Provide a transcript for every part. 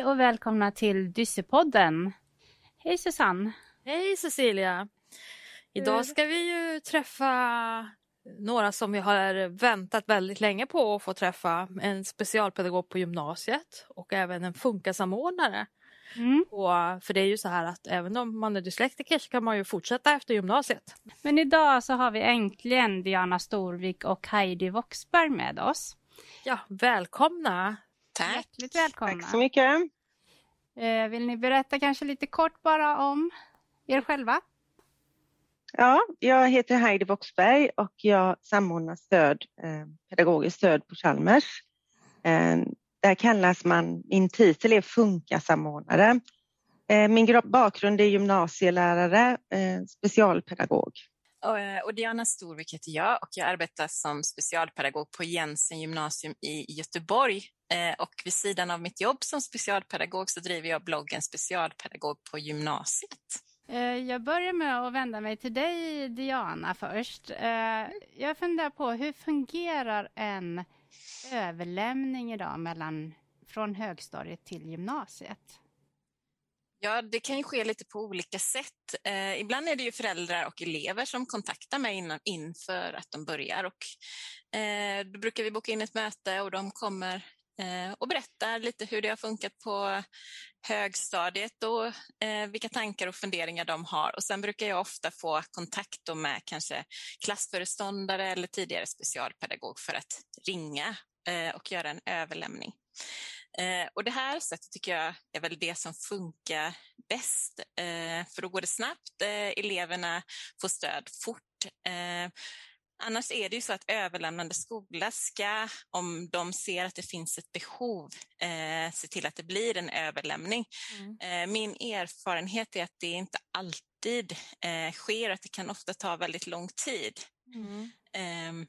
Hej och välkomna till Dyssepodden. Hej Susanne. Hej Cecilia. Idag ska vi ju träffa några som vi har väntat väldigt länge på att få träffa. En specialpedagog på gymnasiet och även en funkasamordnare. Mm. Och, för det är ju så här att även om man är dyslektiker så kan man ju fortsätta efter gymnasiet. Men idag så har vi äntligen Diana Storvik och Heidi Voxberg med oss. Ja, välkomna! Tack! Hjärtligt välkomna! Tack så mycket! Eh, vill ni berätta kanske lite kort bara om er själva? Ja, jag heter Heidi Voxberg och jag samordnar stöd, eh, pedagogiskt stöd på Chalmers. Eh, där kallas man, min titel är Funka-samordnare. Min bakgrund är gymnasielärare, specialpedagog. Och Diana Storvik heter jag och jag arbetar som specialpedagog på Jensen gymnasium i Göteborg. Och vid sidan av mitt jobb som specialpedagog så driver jag bloggen Specialpedagog på gymnasiet. Jag börjar med att vända mig till dig Diana först. Jag funderar på hur fungerar en överlämning idag mellan, från högstadiet till gymnasiet? Ja, det kan ju ske lite på olika sätt. Eh, ibland är det ju föräldrar och elever som kontaktar mig innan, inför att de börjar. Och, eh, då brukar vi boka in ett möte och de kommer eh, Eh, och berättar lite hur det har funkat på högstadiet och eh, vilka tankar och funderingar de har. Och sen brukar jag ofta få kontakt med kanske klassföreståndare eller tidigare specialpedagog för att ringa Eh, och göra en överlämning. Eh, och det här sättet tycker jag är väl det som funkar bäst, eh, för då går det snabbt, eh, eleverna får stöd fort. Eh, Annars är det ju så att överlämnande skola ska, om de ser att det finns ett behov, se till att det blir en överlämning. Mm. Min erfarenhet är att det inte alltid sker, att det kan ofta ta väldigt lång tid. Mm. Ehm,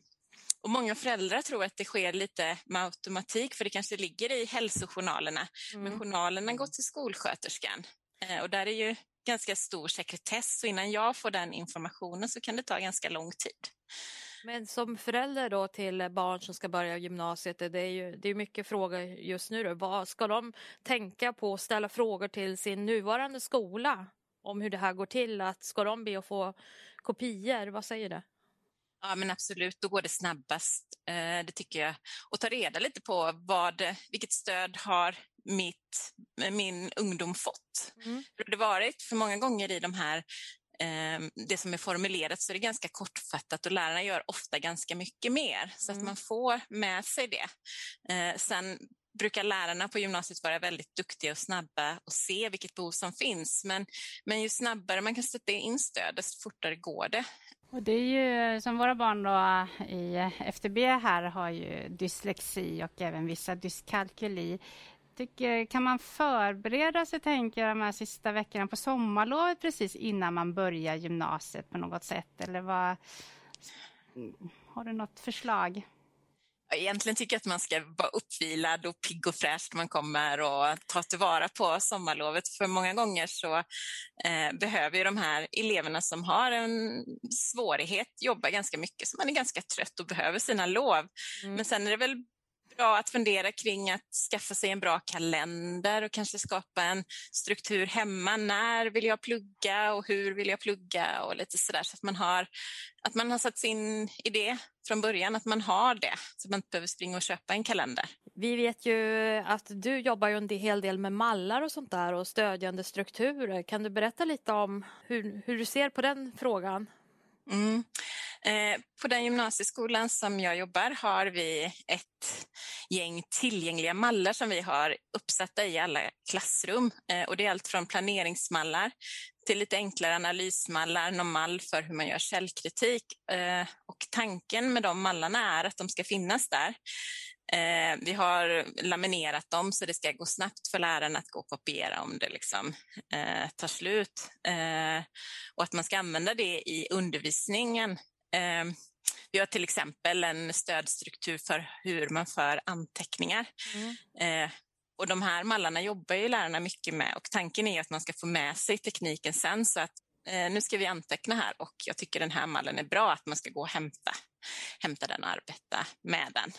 och många föräldrar tror att det sker lite med automatik för det kanske ligger i hälsojournalerna. Mm. Men journalerna går till skolsköterskan eh, och där är ju ganska stor sekretess så innan jag får den informationen så kan det ta ganska lång tid. Men som förälder då till barn som ska börja gymnasiet, det är ju det är mycket frågor just nu. Då. Vad ska de tänka på att ställa frågor till sin nuvarande skola om hur det här går till? Att ska de be att få kopior? Vad säger du? Ja, men absolut, då går det snabbast, eh, det tycker jag. Och ta reda lite på vad, vilket stöd har mitt, min ungdom fått? Mm. Hur har det varit? För många gånger i de här det som är formulerat så är det ganska kortfattat och lärarna gör ofta ganska mycket mer så mm. att man får med sig det. Eh, sen brukar lärarna på gymnasiet vara väldigt duktiga och snabba och se vilket behov som finns. Men, men ju snabbare man kan sätta in stöd, desto fortare går det. Och det är ju som våra barn då i FTB här har ju dyslexi och även vissa dyskalkyli. Tycker, kan man förbereda sig, tänker jag, de här sista veckorna på sommarlovet precis innan man börjar gymnasiet på något sätt? Eller vad, har du något förslag? Egentligen tycker jag att man ska vara uppvilad och pigg och fräsch när man kommer och ta tillvara på sommarlovet. För många gånger så eh, behöver ju de här eleverna som har en svårighet jobba ganska mycket, så man är ganska trött och behöver sina lov. Mm. Men sen är det väl bra att fundera kring att skaffa sig en bra kalender och kanske skapa en struktur hemma. När vill jag plugga och hur vill jag plugga och lite sådär så att man har, att man har satt sin idé från början, att man har det så man inte behöver springa och köpa en kalender. Vi vet ju att du jobbar ju en hel del med mallar och sånt där och stödjande strukturer. Kan du berätta lite om hur, hur du ser på den frågan? Mm. Eh, på den gymnasieskolan som jag jobbar har vi ett gäng tillgängliga mallar som vi har uppsatta i alla klassrum. Eh, och det är allt från planeringsmallar till lite enklare analysmallar, någon mall för hur man gör källkritik. Eh, och tanken med de mallarna är att de ska finnas där. Vi har laminerat dem så det ska gå snabbt för läraren att gå och kopiera om det liksom, eh, tar slut. Eh, och att man ska använda det i undervisningen. Eh, vi har till exempel en stödstruktur för hur man för anteckningar. Mm. Eh, och de här mallarna jobbar ju lärarna mycket med och tanken är att man ska få med sig tekniken sen så att eh, nu ska vi anteckna här och jag tycker den här mallen är bra, att man ska gå och hämta, hämta den och arbeta med den.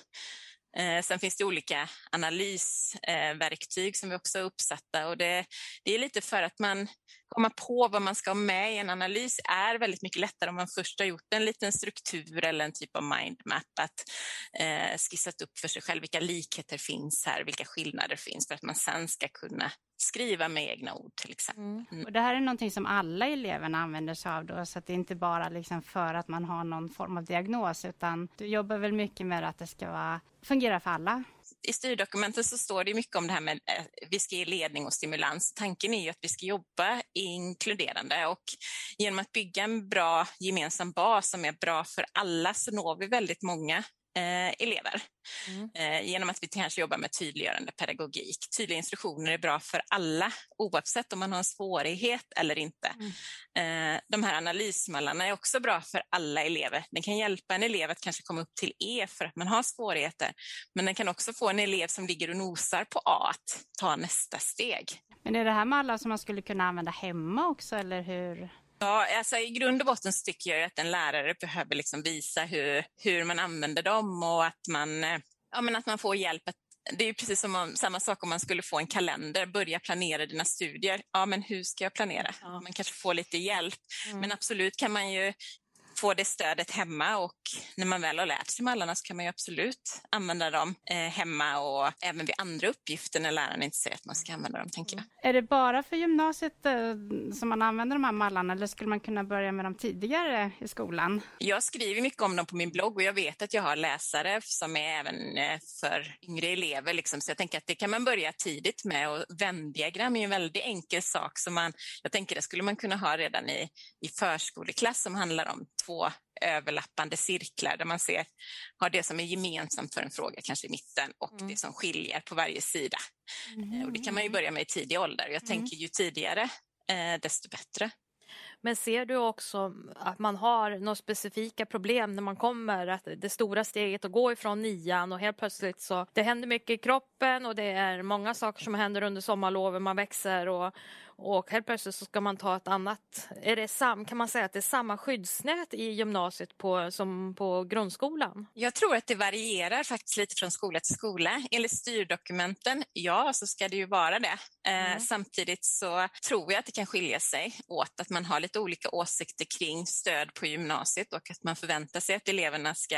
Eh, sen finns det olika analysverktyg som vi också har uppsatta och det, det är lite för att man komma på vad man ska ha med i en analys är väldigt mycket lättare om man först har gjort en liten struktur eller en typ av mindmap, att eh, skissat upp för sig själv vilka likheter finns här, vilka skillnader finns för att man sen ska kunna skriva med egna ord till exempel. Mm. mm. Och det här är någonting som alla eleverna använder sig av då, så att det är inte bara liksom för att man har någon form av diagnos, utan du jobbar väl mycket med att det ska vara, fungera för alla? I styrdokumenten så står det mycket om det här med att vi ska ge ledning och stimulans. Tanken är ju att vi ska jobba inkluderande och genom att bygga en bra gemensam bas som är bra för alla så når vi väldigt många eh, elever. Mm. Eh, genom att vi kanske jobbar med tydliggörande pedagogik. Tydliga instruktioner är bra för alla oavsett om man har en svårighet eller inte. Mm. Eh, de här analysmallarna är också bra för alla elever. Den kan hjälpa en elev att kanske komma upp till E för att man har svårigheter. Men den kan också få en elev som ligger och nosar på A att ta nästa steg. Men är det här mallar som man skulle kunna använda hemma också eller hur? Ja, alltså i grund och botten så tycker jag att en lärare behöver liksom visa hur, hur man använder dem och att man, eh, ja, men att man får hjälp att det är precis som om, samma sak om man skulle få en kalender, börja planera dina studier. Ja, men hur ska jag planera? Ja. Man kanske får lite hjälp. Mm. Men absolut kan man ju få det stödet hemma och när man väl har lärt sig mallarna så kan man ju absolut använda dem eh, hemma och även vid andra uppgifter när läraren inte säger att man ska använda dem, tänker jag. Är det bara för gymnasiet eh, som man använder de här mallarna eller skulle man kunna börja med dem tidigare i skolan? Jag skriver mycket om dem på min blogg och jag vet att jag har läsare som är även eh, för yngre elever, liksom. så jag tänker att det kan man börja tidigt med och vänddiagram är en väldigt enkel sak som man, jag tänker det skulle man kunna ha redan i, i förskoleklass som handlar om två överlappande cirklar där man ser, har det som är gemensamt för en fråga kanske i mitten och mm. det som skiljer på varje sida. Mm. Och det kan man ju börja med i tidig ålder. Jag mm. tänker ju tidigare eh, desto bättre. Men ser du också att man har några specifika problem när man kommer, att det stora steget att gå ifrån nian och helt plötsligt så det händer mycket i kroppen och det är många saker som händer under sommarlovet, man växer och, och helt plötsligt så ska man ta ett annat, är det sam, kan man säga att det är samma skyddsnät i gymnasiet på, som på grundskolan? Jag tror att det varierar faktiskt lite från skola till skola. Enligt styrdokumenten, ja, så ska det ju vara det. Eh, mm. samtidigt så tror jag att det kan skilja sig åt att man har lite olika åsikter kring stöd på gymnasiet och att man förväntar sig att eleverna ska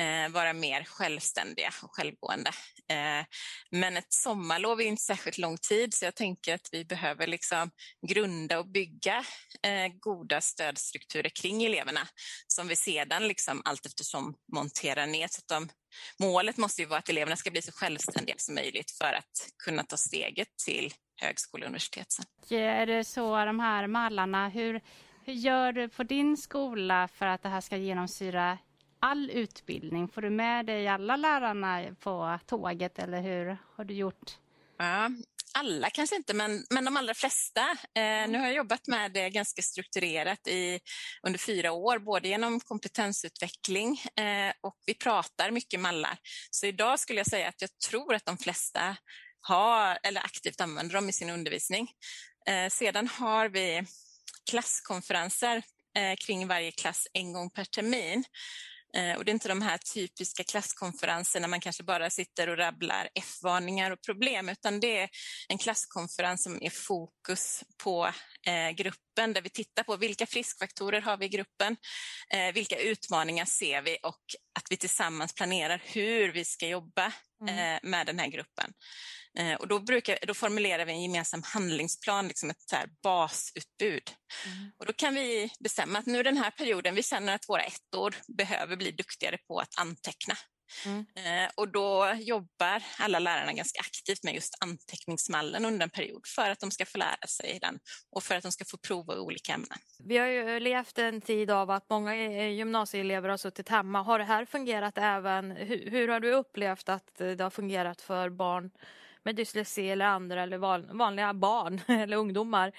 eh, vara mer självständiga och självgående. Eh, men ett sommarlov är inte särskilt lång tid så jag tänker att vi behöver liksom grunda och bygga eh, goda stödstrukturer kring eleverna som vi sedan liksom allt eftersom monterar ner. Så de, målet måste ju vara att eleverna ska bli så självständiga som möjligt för att kunna ta steget till högskola och universitet sen. Är det så de här mallarna, hur, hur gör du på din skola för att det här ska genomsyra all utbildning? Får du med dig alla lärarna på tåget eller hur har du gjort? Ja, alla kanske inte, men, men de allra flesta. Eh, nu har jag jobbat med det ganska strukturerat i, under fyra år, både genom kompetensutveckling eh, och vi pratar mycket mallar. Så idag skulle jag säga att jag tror att de flesta har, eller aktivt använder dem i sin undervisning. Eh, sedan har vi klasskonferenser eh, kring varje klass en gång per termin. Eh, och det är inte de här typiska klasskonferenserna man kanske bara sitter och rabblar F-varningar och problem, utan det är en klasskonferens som är fokus på eh, gruppen, där vi tittar på vilka friskfaktorer har vi i gruppen, eh, vilka utmaningar ser vi och att vi tillsammans planerar hur vi ska jobba mm. med den här gruppen. Eh, och då, brukar, då formulerar vi en gemensam handlingsplan, liksom ett så basutbud. Mm. Och då kan vi bestämma att nu den här perioden, vi känner att våra ettor behöver bli duktigare på att anteckna. Mm. Eh, och då jobbar alla lärarna ganska aktivt med just anteckningsmallen under en period för att de ska få lära sig den och för att de ska få prova olika ämnen. Vi har ju levt en tid av att många gymnasieelever har suttit hemma. Har det här fungerat även, hur har du upplevt att det har fungerat för barn med dyslexi eller andra eller vanliga barn eller ungdomar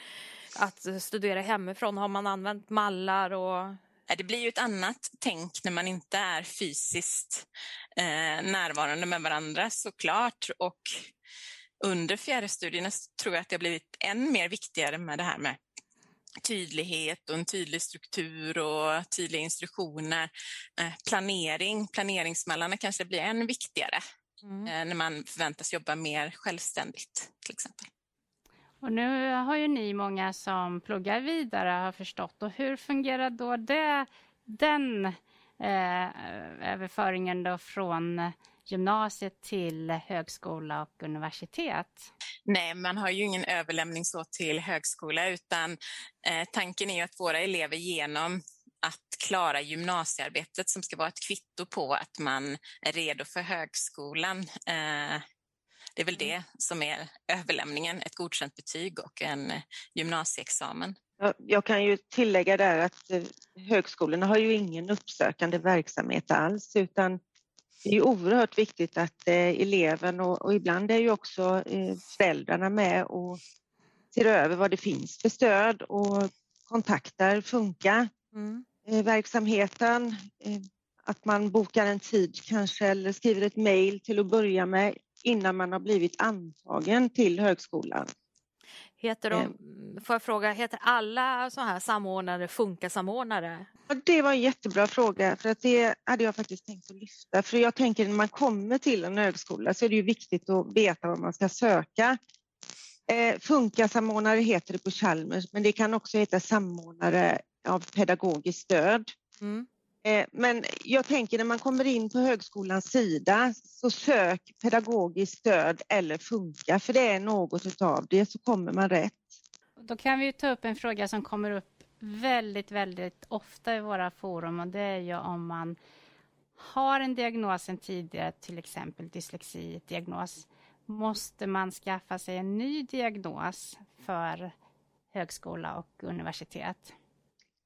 att studera hemifrån? Har man använt mallar och det blir ju ett annat tänk när man inte är fysiskt eh, närvarande med varandra såklart. Och under fjärrstudierna tror jag att det har blivit än mer viktigare med det här med tydlighet och en tydlig struktur och tydliga instruktioner. Eh, planering, planeringsmallarna kanske blir än viktigare mm. Eh, när man förväntas jobba mer självständigt till exempel. Och nu har ju ni många som pluggar vidare har förstått och hur fungerar då det, den eh, överföringen då från gymnasiet till högskola och universitet? Nej, man har ju ingen överlämning så till högskola utan eh, tanken är ju att våra elever genom att klara gymnasiearbetet som ska vara ett kvitto på att man är redo för högskolan. Eh, det är väl det som är överlämningen, ett godkänt betyg och en gymnasieexamen. Jag kan ju tillägga där att eh, högskolorna har ju ingen uppsökande verksamhet alls utan det är oerhört viktigt att eh, eleven och, och, ibland är ju också föräldrarna med och ser över vad det finns för stöd och kontaktar Funka mm. eh, verksamheten. Eh, att man bokar en tid kanske eller skriver ett mejl till att börja med innan man har blivit antagen till högskolan. Heter de, eh. får jag fråga, heter alla sådana här samordnare Funka-samordnare? Ja, det var en jättebra fråga för att det hade jag faktiskt tänkt att lyfta. För jag tänker när man kommer till en högskola så är det ju viktigt att veta vad man ska söka. Eh, Funka-samordnare heter det på Chalmers men det kan också heta samordnare av pedagogiskt stöd. Mm. Eh, men jag tänker när man kommer in på högskolans sida så sök pedagogiskt stöd eller Funka för det är något av det så kommer man rätt. Då kan vi ta upp en fråga som kommer upp väldigt, väldigt ofta i våra forum och det är ju om man har en diagnos sen tidigare, till exempel dyslexi-diagnos, måste man skaffa sig en ny diagnos för högskola och universitet?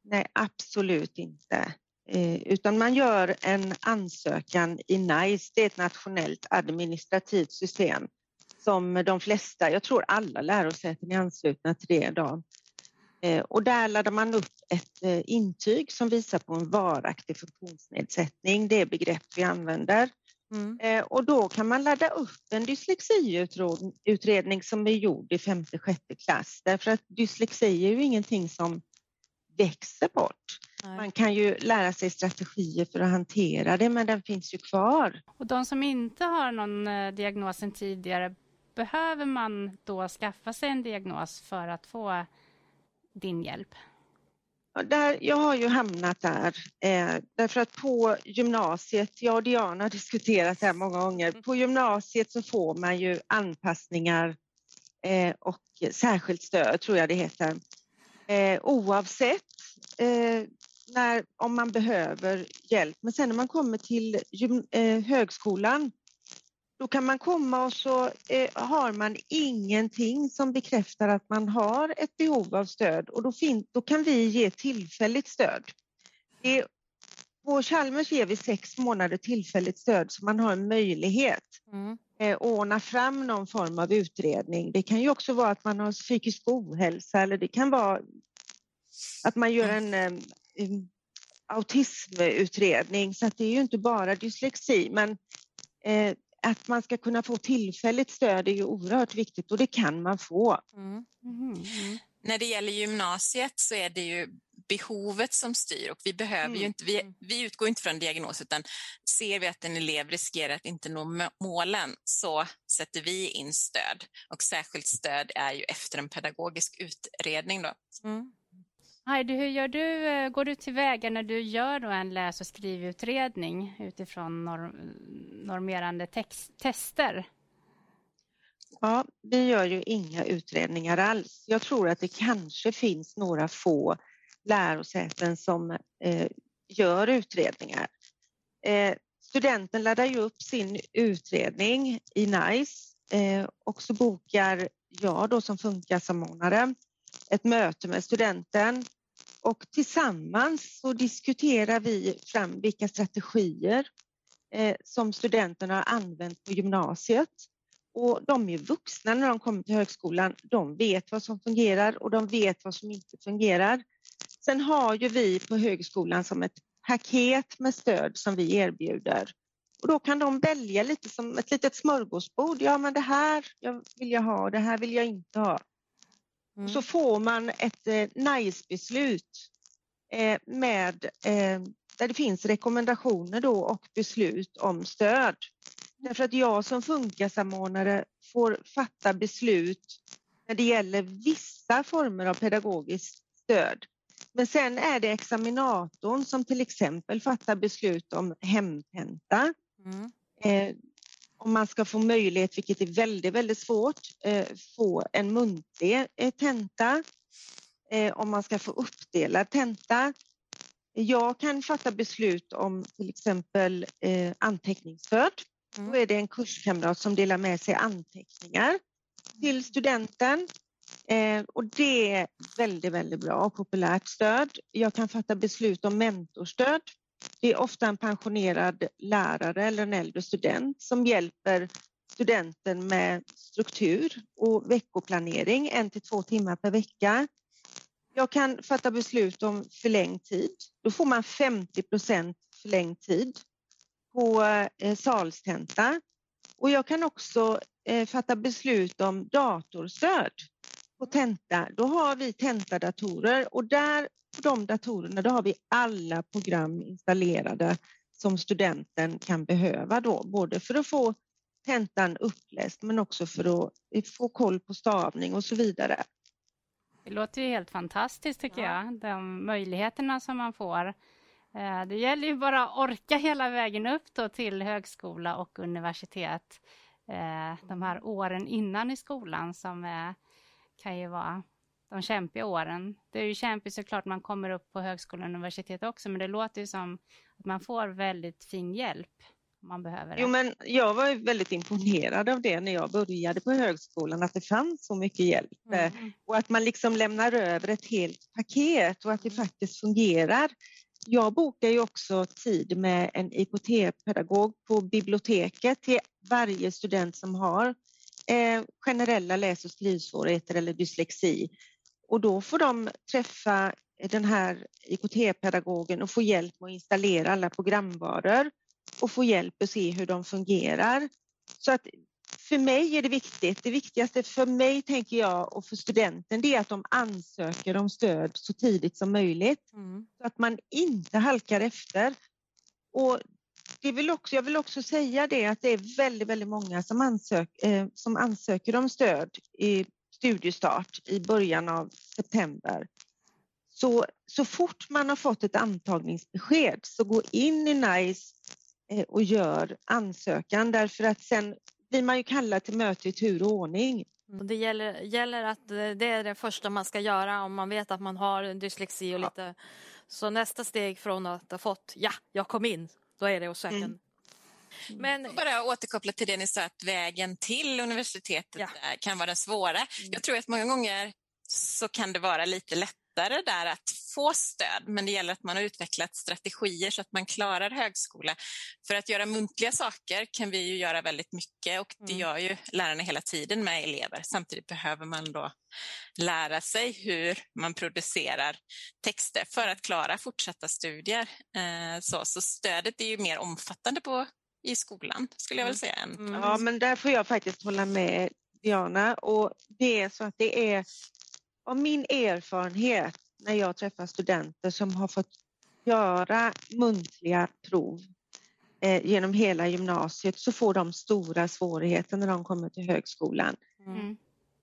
Nej, absolut inte. Eh, utan man gör en ansökan i NICE, det är ett nationellt administrativt system som de flesta, jag tror alla lärosäten är anslutna till det idag. Eh, och där laddar man upp ett eh, intyg som visar på en varaktig funktionsnedsättning, det är begrepp vi använder. Mm. Och då kan man ladda upp en dyslexiutredning som är gjord i femte, sjätte klass därför att dyslexi är ju ingenting som växer bort. Nej. Man kan ju lära sig strategier för att hantera det, men den finns ju kvar. Och de som inte har någon eh, diagnos sedan tidigare, behöver man då skaffa sig en diagnos för att få din hjälp? Där, jag har ju hamnat där, eh, därför att på gymnasiet, jag och Diana har diskuterat det här många gånger, på gymnasiet så får man ju anpassningar eh, och särskilt stöd, tror jag det heter, eh, oavsett eh, när, om man behöver hjälp. Men sen när man kommer till eh, högskolan då kan man komma och så eh, har man ingenting som bekräftar att man har ett behov av stöd och då, fin- då kan vi ge tillfälligt stöd. Det, på Chalmers ger vi sex månader tillfälligt stöd så man har en möjlighet mm eh, ordna fram någon form av utredning. Det kan ju också vara att man har psykisk ohälsa eller det kan vara att man gör en, en autismutredning så att det är ju inte bara dyslexi men eh, att man ska kunna få tillfälligt stöd är ju oerhört viktigt och det kan man få. Mm. Mm. När det gäller gymnasiet så är det ju behovet som styr och vi behöver ju mm. inte, vi, mm. vi utgår inte från diagnos utan ser vi att en elev riskerar att inte nå målen så sätter vi in stöd och särskilt stöd är ju efter en pedagogisk utredning. Då. Mm. Heidi, hur gör du, eh, går du tillväga när du gör en läs och skrivutredning utifrån norm, normerande text, tester? Ja, vi gör ju inga utredningar alls. Jag tror att det kanske finns några få lärosäten som eh, gör utredningar. Eh, studenten laddar ju upp sin utredning i NICE eh, och så bokar jag då som funkar ett möte med studenten och tillsammans så diskuterar vi fram vilka strategier eh, som studenterna har använt på gymnasiet. Och de är vuxna när de kommer till högskolan. De vet vad som fungerar och de vet vad som inte fungerar. Sen har ju vi på högskolan som ett paket med stöd som vi erbjuder. Och då kan de välja lite som ett litet smörgåsbord. Ja, men det här vill jag ha och det här vill jag inte ha. Mm. Så får man ett eh, NICE-beslut eh, med, eh, där det finns rekommendationer då och beslut om stöd. Därför att jag som funkarsamordnare får fatta beslut när det gäller vissa former av pedagogiskt stöd. Men sen är det examinatorn som till exempel fattar beslut om hemtenta. Mm. Eh, om man ska få möjlighet, vilket är väldigt, väldigt svårt, eh, få en muntlig eh, tenta. Eh, om man ska få uppdelad tenta. Jag kan fatta beslut om till exempel eh, anteckningsstöd. Mm. Då är det en kurskamrat som delar med sig anteckningar till studenten. Eh, och det är väldigt, väldigt bra och populärt stöd. Jag kan fatta beslut om mentorstöd. Det är ofta en pensionerad lärare eller en äldre student som hjälper studenten med struktur och veckoplanering en till två timmar per vecka. Jag kan fatta beslut om förlängd tid. Då får man 50 procent förlängd tid på eh, salstenta. Och jag kan också eh, fatta beslut om datorstöd på tenta. Då har vi tentadatorer och där på de datorerna då har vi alla program installerade som studenten kan behöva då, både för att få tentan uppläst men också för att få koll på stavning och så vidare. Det låter ju helt fantastiskt tycker ja. jag, de möjligheterna som man får. Eh, det gäller ju bara att orka hela vägen upp då till högskola och universitet. Eh, de här åren innan i skolan som kan ju vara de kämpiga åren. Det är ju kämpigt såklart man kommer upp på högskola och universitet också, men det låter ju som att man får väldigt fin hjälp om man behöver det. Jo, men jag var väldigt imponerad av det när jag började på högskolan, att det fanns så mycket hjälp mm. och att man liksom lämnar över ett helt paket och att det faktiskt fungerar. Jag bokar ju också tid med en IKT-pedagog på biblioteket till varje student som har eh, generella läs och skrivsvårigheter eller dyslexi och då får de träffa den här IKT-pedagogen och få hjälp med att installera alla programvaror och få hjälp att se hur de fungerar. Så att för mig är det viktigt. Det viktigaste för mig, tänker jag, och för studenten, det är att de ansöker om stöd så tidigt som möjligt. Mm. Så att man inte halkar efter. Och det vill också, jag vill också säga det att det är väldigt, väldigt många som, ansök, eh, som ansöker om stöd i studiestart i början av september. Så, så fort man har fått ett antagningsbesked så gå in i NICE eh, och gör ansökan därför att sen blir man ju kallad till möte i tur och ordning. Och det gäller, gäller att det är det första man ska göra om man vet att man har dyslexi och ja. lite så nästa steg från att ha fått ja, jag kom in, då är det att söka mm. Men... Bara återkoppla till det ni sa att vägen till universitetet ja. kan vara den svåra. Mm. Jag tror att många gånger så kan det vara lite lättare där att få stöd, men det gäller att man har utvecklat strategier så att man klarar högskola. För att göra muntliga saker kan vi ju göra väldigt mycket och det mm. gör ju lärarna hela tiden med elever. Samtidigt behöver man då lära sig hur man producerar texter för att klara fortsatta studier. Eh, så, så stödet är ju mer omfattande på i skolan, skulle jag väl säga. Mm. Ja, men där får jag faktiskt hålla med Diana. Och det är så att det är av min erfarenhet när jag träffar studenter som har fått göra muntliga prov eh, genom hela gymnasiet så får de stora svårigheter när de kommer till högskolan. Mm.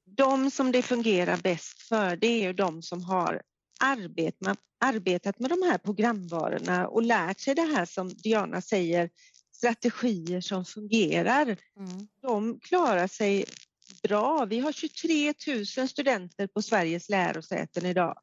De som det fungerar bäst för det är ju de som har arbetat, arbetat med de här programvarorna och lärt sig det här som Diana säger, strategier som fungerar. Mm. De klarar sig bra. Vi har 23 000 studenter på Sveriges lärosäten idag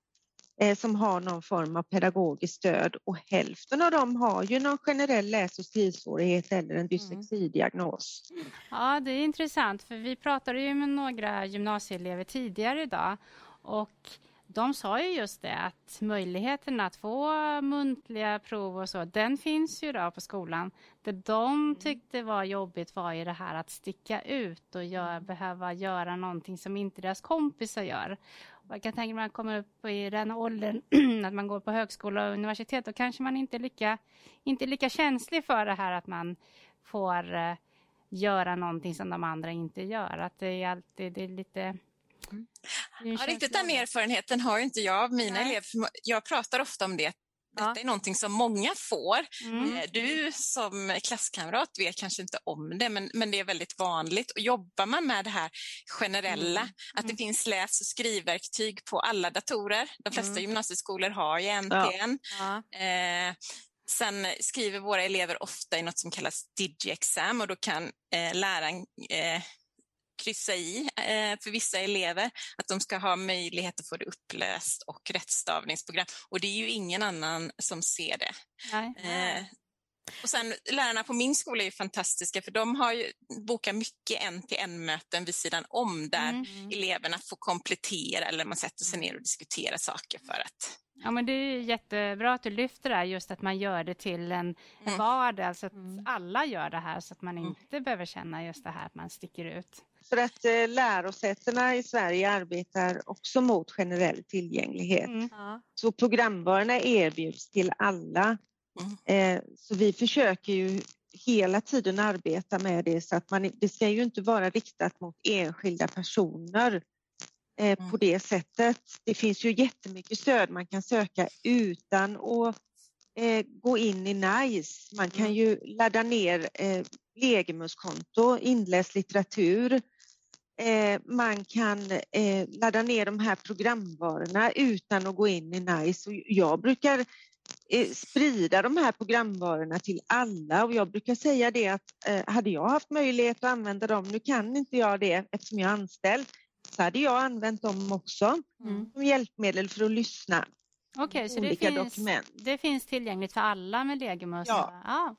eh, som har någon form av pedagogiskt stöd och hälften av dem har ju någon generell läs och skrivsvårighet eller en mm. dyslexidiagnos. Ja, det är intressant för vi pratade ju med några gymnasieelever tidigare idag och de sa ju just det att möjligheten att få muntliga prov och så, den finns ju då på skolan. Det de mm. tyckte var jobbigt var ju det här att sticka ut och gör, mm. behöva göra någonting som inte deras kompisar gör. Och jag kan tänka mig att man kommer upp i den åldern att man går på högskola och universitet, då kanske man inte är lika, inte lika känslig för det här att man får uh, göra någonting som de andra inte gör. Att det är alltid det är lite Ja, riktigt den erfarenheten har inte jag av mina Nej. elever. Jag pratar ofta om det, detta ja. är någonting som många får. Mm. Eh, du som klasskamrat vet kanske inte om det, men, men det är väldigt vanligt. Och jobbar man med det här generella, mm. att det mm. finns läs och skrivverktyg på alla datorer. De flesta mm. gymnasieskolor har ju NPN. Ja. Ja. Eh, sen skriver våra elever ofta i något som kallas DigiExam och då kan eh, läraren eh, kryssa i eh, för vissa elever, att de ska ha möjlighet att få det upplöst och rättstavningsprogram. Och det är ju ingen annan som ser det. Eh, och sen lärarna på min skola är fantastiska för de har ju bokat mycket en-till-en-möten vid sidan om där mm. eleverna får komplettera eller man sätter sig ner och diskuterar saker för att Ja, men det är jättebra att du lyfter det här, just att man gör det till en mm. vardag, alltså att mm. alla gör det här så att man mm. inte mm. behöver känna just det här att man sticker ut. För att eh, lärosätena i Sverige arbetar också mot generell tillgänglighet. Mm. Så programvarorna erbjuds till alla. Mm. Eh, så vi försöker ju hela tiden arbeta med det så att man, det ska ju inte vara riktat mot enskilda personer eh, mm. på det sättet. Det finns ju jättemycket stöd man kan söka utan att eh, gå in i NICE. Man kan mm. ju ladda ner eh, Legimuskonto, inläst litteratur. Eh, man kan eh, ladda ner de här programvarorna utan att gå in i NICE. Och jag brukar eh, sprida de här programvarorna till alla och jag brukar säga det att hade jag haft möjlighet att använda dem, nu kan inte jag det eftersom jag är anställd, så hade jag använt dem också mm. som hjälpmedel för att lyssna. Okej, okay, så det finns, dokument. det finns tillgängligt för alla med Legimus? Ja. Ah.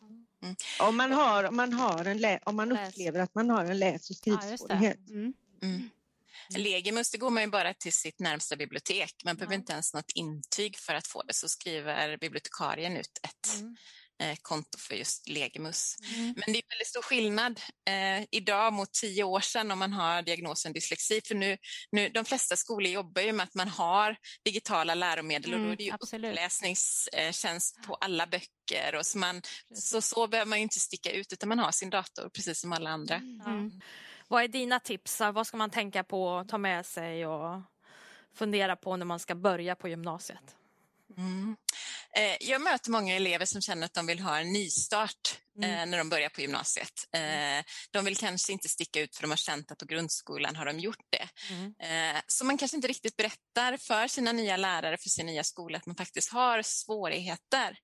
Mm. Om, man har, om, man har en om man upplever att man har en läs och skrivsvårighet. Ja, mm. mm. Legimus det går man ju bara till sitt närmsta bibliotek. Man behöver inte ens något intyg för att få det, så skriver bibliotekarien ut ett mm. Eh, konto för just Legimus. Mm. Men det är väldigt stor skillnad eh, idag mot tio år sedan om man har diagnosen dyslexi. För nu, nu, de flesta skolor jobbar ju med att man har digitala läromedel mm, och då är det ju absolut. uppläsningstjänst på alla böcker. Och så, man, så, så behöver man ju inte sticka ut utan man har sin dator precis som alla andra. Mm. mm. Vad är dina tips? Vad ska man tänka på, ta med sig och fundera på när man ska börja på gymnasiet? Mm. Eh, jag möter många elever som känner att de vill ha en nystart eh, mm. när de börjar på gymnasiet. Eh, de vill kanske inte sticka ut för de har känt att på grundskolan har de gjort det. Mm. Så man kanske inte riktigt berättar för sina nya lärare, för sin nya skola att man faktiskt har svårigheter.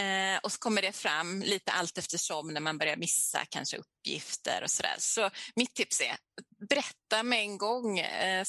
Eh, och så kommer det fram lite allt eftersom när man börjar missa kanske uppgifter och sådär. Så mitt tips är berätta med en gång. Eh,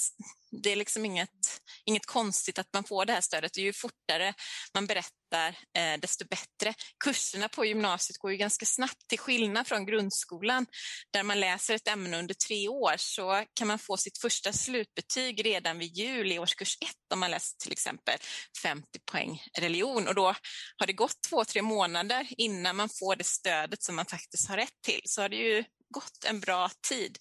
det är liksom inget, inget konstigt att man får det här stödet. Ju fortare man berättar, eh, desto bättre. Kurserna på gymnasiet går ju ganska snabbt, till skillnad från grundskolan där man läser ett ämne under tre år så kan man få sitt första slutbetyg redan vid jul i årskurs ett om man läser till exempel 50 poäng religion och då har det gått två, tre månader innan man får det stödet som man faktiskt har rätt till. Så har det ju gått en bra tid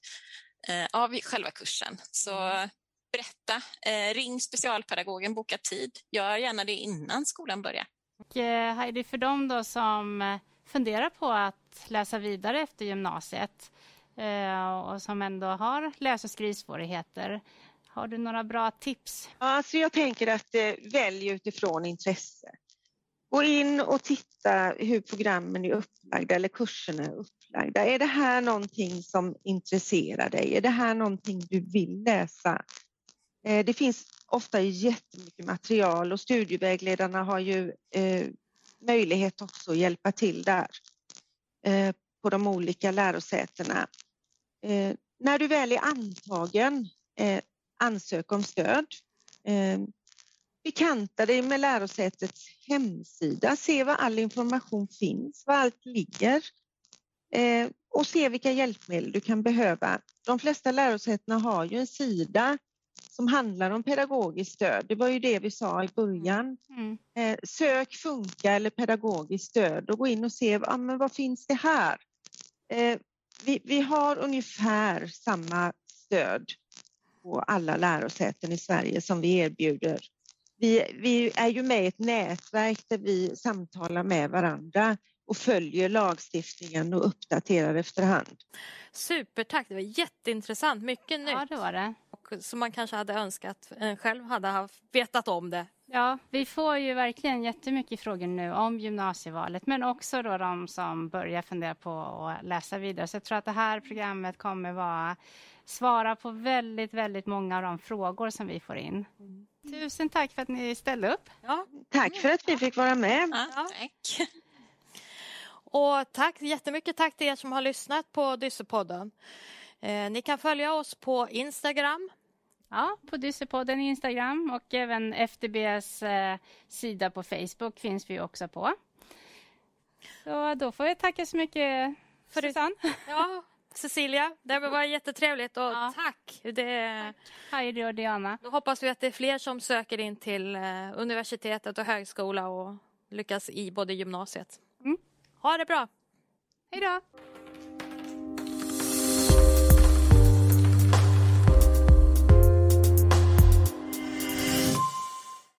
eh, av själva kursen. Så mm berätta, eh, ring specialpedagogen, boka tid. Gör gärna det innan skolan börjar. Och, eh, Heidi, för dem då som eh, funderar på att läsa vidare efter gymnasiet eh, och som ändå har läs och skrivsvårigheter, har du några bra tips? Alltså jag tänker att eh, välj utifrån intresse. Gå in och titta hur programmen är upplagda eller kurserna är upplagda. Är det här någonting som intresserar dig? Är det här någonting du vill läsa? Eh, det finns ofta jättemycket material och studievägledarna har ju eh, möjlighet också att hjälpa till där eh, på de olika lärosätena. När du väl är antagen, ansök om stöd. Bekanta dig med lärosätets hemsida, se var all information finns, var allt ligger och se vilka hjälpmedel du kan behöva. De flesta lärosätena har ju en sida som handlar om pedagogiskt stöd. Det var ju det vi sa i början. Mm. Eh, sök Funka eller pedagogiskt stöd och gå in och se ah, men vad finns det här. Eh, vi, vi har ungefär samma stöd på alla lärosäten i Sverige som vi erbjuder vi, vi är ju med i ett nätverk där vi samtalar med varandra och följer lagstiftningen och uppdaterar efterhand. Supertack, det var jätteintressant, mycket nytt. Ja, det var det. Och som man kanske hade önskat en själv hade haft, vetat om det. Ja, vi får ju verkligen jättemycket frågor nu om gymnasievalet, men också då de som börjar fundera på att läsa vidare. Så jag tror att det här programmet kommer vara svara på väldigt, väldigt många av de frågor som vi får in. Mm. Tusen tack för att ni ställde upp. Ja. Tack för att vi fick vara med. Ja, tack. Och tack jättemycket tack till er som har lyssnat på Dyssepodden. Eh, ni kan följa oss på Instagram. Ja, på Dyssepodden Instagram och även FDBs eh, sida på Facebook finns vi också på. Så då får jag tacka så mycket för Susanne. Ja, Cecilia, det var jättetrevligt och ja. tack. Det... tack. Heidi och Diana. Då hoppas vi att det är fler som söker in till eh, universitetet och högskola och lyckas i både gymnasiet. Mm. Ha det bra! Hej då!